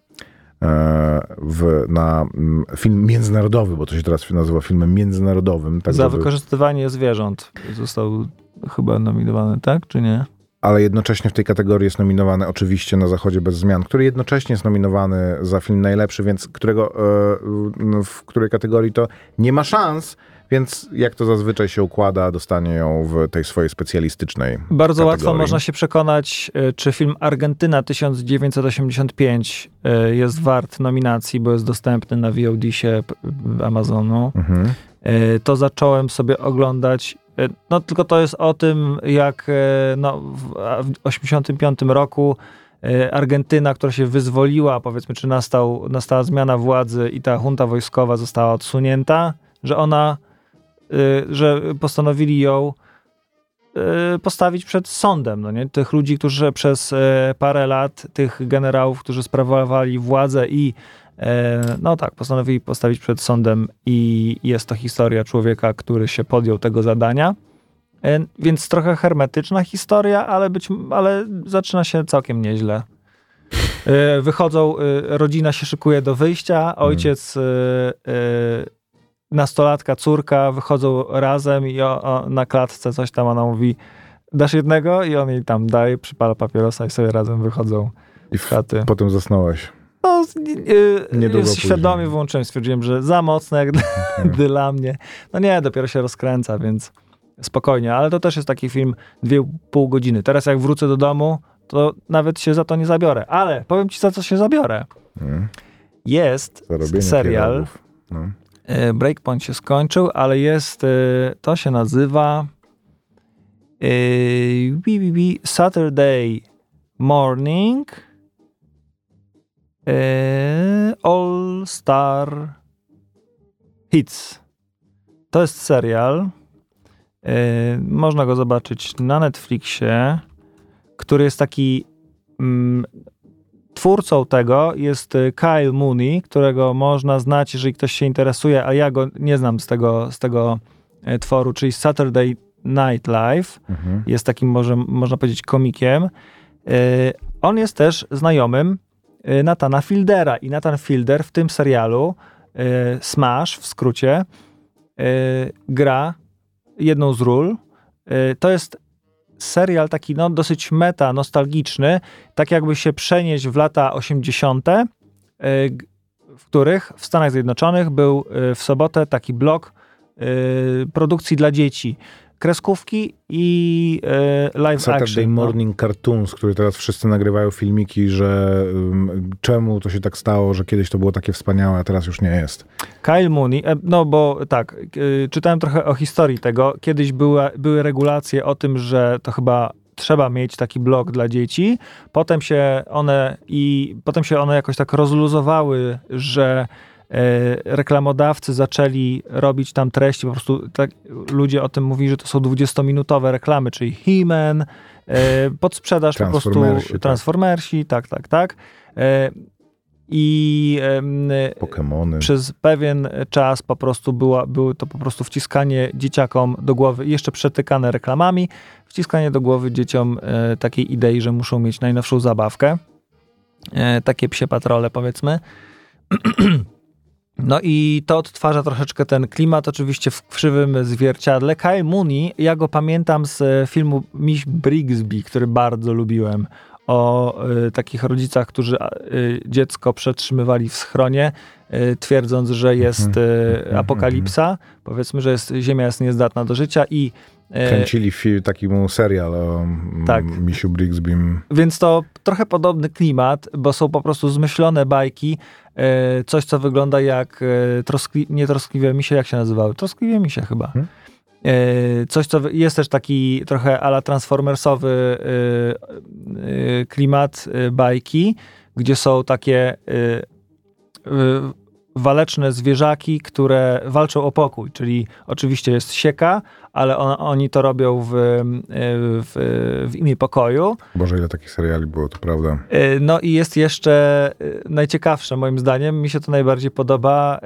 e, w, na mm, film międzynarodowy, bo to się teraz nazywa filmem międzynarodowym. Tak Za żeby- wykorzystywanie zwierząt został chyba nominowany, tak? Czy nie? ale jednocześnie w tej kategorii jest nominowany oczywiście na Zachodzie bez zmian, który jednocześnie jest nominowany za film najlepszy, więc którego, e, w której kategorii to nie ma szans, więc jak to zazwyczaj się układa, dostanie ją w tej swojej specjalistycznej Bardzo łatwo kategorii. można się przekonać, y, czy film Argentyna 1985 y, jest wart nominacji, bo jest dostępny na VOD-sie Amazonu. Mhm. Y, To zacząłem sobie oglądać. No tylko to jest o tym, jak no, w a w 85 roku Argentyna, która się wyzwoliła, powiedzmy, czy nastał, nastała zmiana władzy i ta junta wojskowa została odsunięta, że ona, że postanowili ją y, postawić przed sądem, no nie? Tych ludzi, którzy przez y, parę lat, tych generałów, którzy sprawowali władzę i no tak, postanowili postawić przed sądem i jest to historia człowieka, który się podjął tego zadania. Więc trochę hermetyczna historia, ale, być, ale zaczyna się całkiem nieźle. Wychodzą, rodzina się szykuje do wyjścia, ojciec, e, e, nastolatka, córka wychodzą razem i o, o, na klatce coś tam ona mówi, dasz jednego? I on jej tam daje, przypala papierosa i sobie razem wychodzą I z chaty. potem zasnąłeś. No, yy, świadomie później. wyłączyłem, stwierdziłem, że za mocne jak *laughs* dla mnie. No nie, dopiero się rozkręca, więc spokojnie, ale to też jest taki film dwie pół godziny. Teraz jak wrócę do domu, to nawet się za to nie zabiorę. Ale powiem ci, za co się zabiorę. Mhm. Jest Zarobienie serial. No. Yy, Breakpoint się skończył, ale jest, yy, to się nazywa BBB Saturday Morning All Star Hits. To jest serial. Można go zobaczyć na Netflixie, który jest taki. Twórcą tego jest y, Kyle Mooney, którego można znać, jeżeli ktoś się interesuje, a ja go nie znam z tego, z tego e, tworu, czyli Saturday Night Live. Mhm. Jest takim, może, można powiedzieć, komikiem. Yy, On jest też znajomym yy, Natana Fieldera i Nathan Fielder w tym serialu Smash, w skrócie, gra jedną z ról. To jest serial taki no, dosyć meta, nostalgiczny, tak jakby się przenieść w lata 80., yy, g- w których w Stanach Zjednoczonych był yy, w sobotę taki blok yy, produkcji dla dzieci. Kreskówki i yy, live Saturday action. no. Morning Cartoons, który teraz wszyscy nagrywają filmiki, że um, czemu to się tak stało, że kiedyś to było takie wspaniałe, a teraz już nie jest. Kyle Mooney, e, no bo tak, y, czytałem trochę o historii tego. Kiedyś były, były regulacje o tym, że to chyba trzeba mieć taki blog dla dzieci. Potem się one i potem się one jakoś tak rozluzowały, że e, reklamodawcy zaczęli robić tam treści, po prostu tak, ludzie o tym mówili, że to są 20-minutowe reklamy, czyli He-Man, e, pod sprzedaż po prostu Transformersi, tak. Tak, tak, tak. E, i em, Pokemony. przez pewien czas po prostu była, było to po prostu wciskanie dzieciakom do głowy, jeszcze przetykane reklamami, wciskanie do głowy dzieciom e, takiej idei, że muszą mieć najnowszą zabawkę. E, takie psie patrole, powiedzmy. *clears throat* No i to odtwarza troszeczkę ten klimat, oczywiście w krzywym zwierciadle. Kyle Mooney, ja go pamiętam z e, filmu Miś Brigsby, który bardzo lubiłem, o y, takich rodzicach, którzy y, dziecko przetrzymywali w schronie, y, twierdząc, że jest y, apokalipsa. Powiedzmy, że jest, Ziemia jest niezdatna do życia i Kręcili taki mu serial o Tak. Misiu Brigsbym. Więc to trochę podobny klimat, bo są po prostu zmyślone bajki, coś co wygląda jak e, troskli, nie troskliwe misie, jak się nazywały? Troskliwe misie chyba. Hmm. E, Coś, co jest też taki trochę ala transformersowy e, e, klimat e, bajki, gdzie są takie e, e, waleczne zwierzaki, które walczą o pokój, czyli oczywiście jest sieka, ale on, oni to robią w, e, w, w imię pokoju. Boże, ile takich seriali było, to prawda. E, No i jest jeszcze e, najciekawsze moim zdaniem, mi się to najbardziej podoba,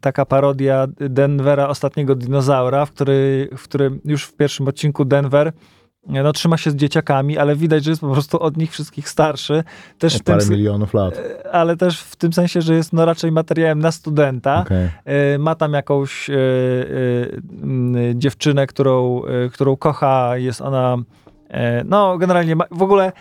taka parodia Denvera, ostatniego dinozaura, w, który, w którym już w pierwszym odcinku Denver no, trzyma się z dzieciakami, ale widać, że jest po prostu od nich wszystkich starszy. Też O w tym, parę milionów lat. ale też w tym sensie, że jest no, raczej materiałem na studenta. Okej. E, ma tam jakąś e, e, m, dziewczynę, którą, e, którą kocha, jest ona, e, no generalnie w ogóle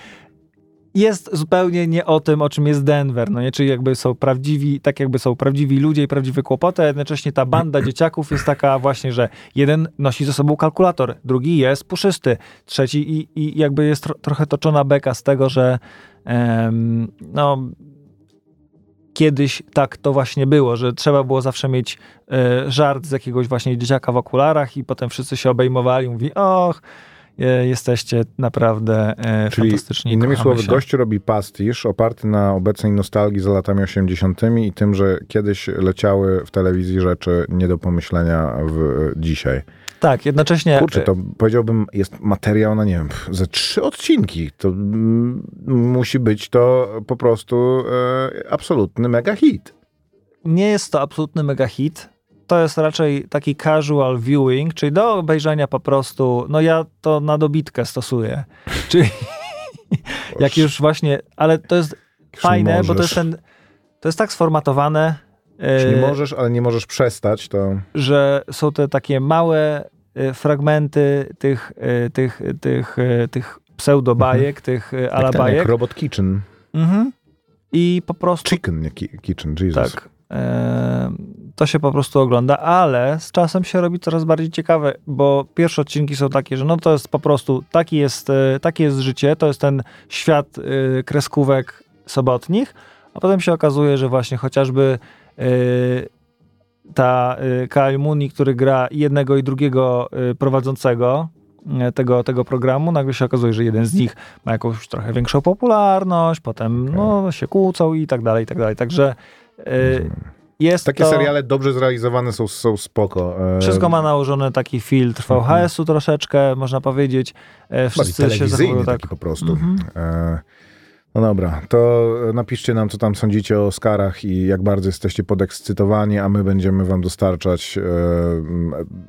jest zupełnie nie o tym, o czym jest Denver, no nie, czyli jakby są prawdziwi, tak jakby są prawdziwi ludzie i prawdziwe kłopoty, a jednocześnie ta banda *clears throat* dzieciaków jest taka właśnie, że jeden nosi ze sobą kalkulator, drugi jest puszysty, trzeci i, i jakby jest tro, trochę toczona beka z tego, że em, no kiedyś tak to właśnie było, że trzeba było zawsze mieć e, żart z jakiegoś właśnie dzieciaka w okularach i potem wszyscy się obejmowali, mówi, och, jesteście naprawdę e, Czyli fantastyczni. innymi słowy, się. gościu robi pastisz oparty na obecnej nostalgii za latami 80. i tym, że kiedyś leciały w telewizji rzeczy nie do pomyślenia w dzisiaj. Tak, jednocześnie... Kurczę, to powiedziałbym, jest materiał na, nie wiem, ze trzy odcinki. To mm, musi być to po prostu e, absolutny mega hit. nie jest to absolutny mega hit. To jest raczej taki casual viewing, czyli do obejrzenia po prostu, no ja to na dobitkę stosuję. *laughs* Czyli jak już właśnie, ale to jest fajne, bo to możesz? jest ten, to jest tak sformatowane, nie e, możesz, ale nie możesz przestać, to że są te takie małe e, fragmenty tych, e, tych, tych, e, tych pseudobajek, tych e, jak, ten, jak alabajek. Robot Kitchen. Mhm. I po prostu Chicken, nie ki- Kitchen, Jesus. Tak. To się po prostu ogląda, ale z czasem się robi coraz bardziej ciekawe, bo pierwsze odcinki są takie, że no to jest po prostu, taki jest, e, takie jest życie, to jest ten świat e, kreskówek sobotnich, a potem się okazuje, że właśnie chociażby e, ta Kyle Mooney, który gra jednego i drugiego prowadzącego tego, tego programu, nagle się okazuje, że jeden z nich ma jakąś trochę większą popularność, potem no, się kłócą i tak dalej, i tak dalej. Także jest Takie to, seriale dobrze zrealizowane są, są spoko. E, Wszystko ma nałożony taki filtr VHS-u troszeczkę, można powiedzieć. E, Wszyscy się zachowują tak. taki po prostu. Mhm. E, no dobra, to napiszcie nam, co tam sądzicie o Oscarach i jak bardzo jesteście podekscytowani, a my będziemy wam dostarczać e,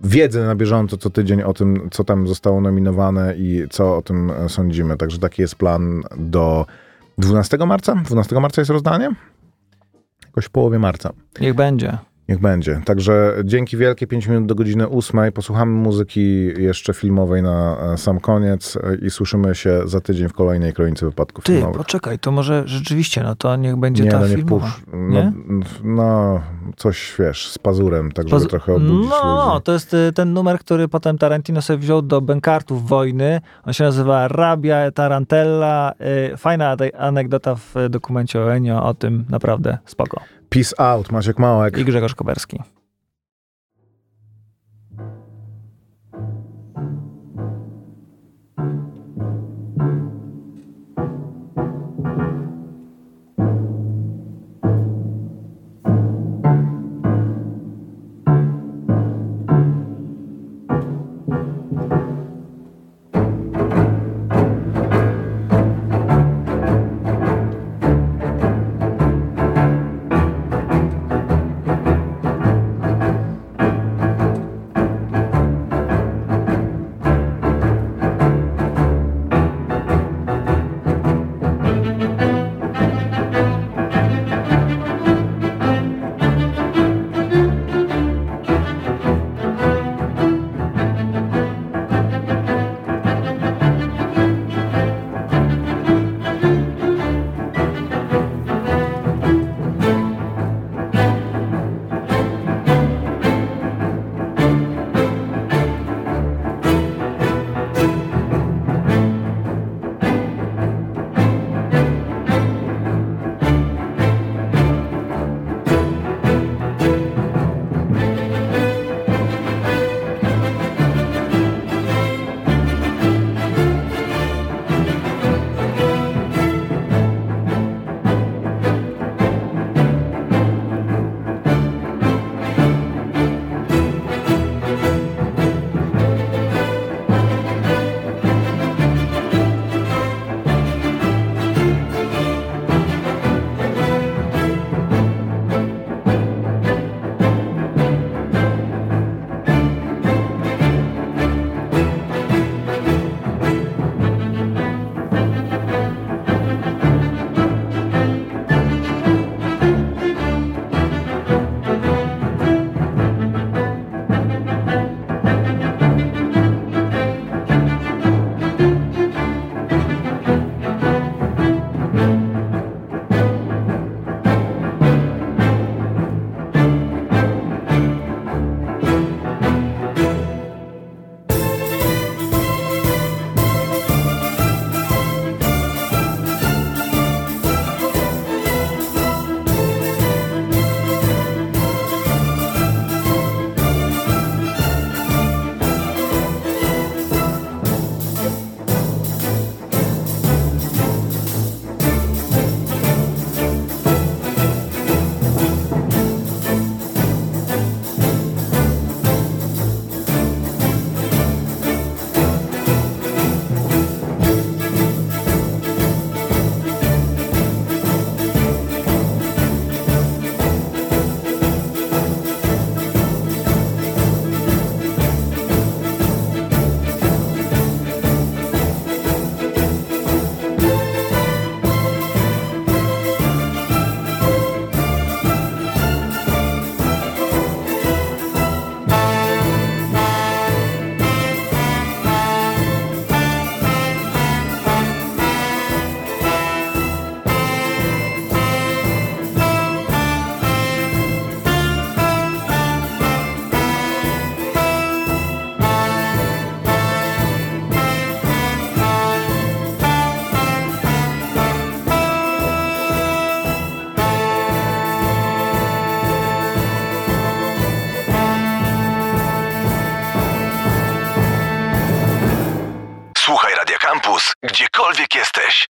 wiedzę na bieżąco co tydzień o tym, co tam zostało nominowane i co o tym sądzimy. Także taki jest plan do 12 marca. 12 marca jest rozdanie? Jakoś w połowie marca. Niech będzie. Niech będzie. Także dzięki wielkie, 5 minut do godziny 8. Posłuchamy muzyki jeszcze filmowej na e, sam koniec e, i słyszymy się za tydzień w kolejnej kronice wypadków Ty, filmowych. poczekaj, to może rzeczywiście, no to niech będzie nie, ta no nie filmowa. pusz. No, Nie? no, coś wiesz, z pazurem, tak żeby Poz- trochę obudzić No, ludzi. to jest y, ten numer, który potem Tarantino sobie wziął do bękartów wojny. On się nazywa Rabia Tarantella. Fajna anegdota w dokumencie o Enio o tym, naprawdę spoko. Peace out, Maciek Małek. I Grzegorz Koberski. Jesteś.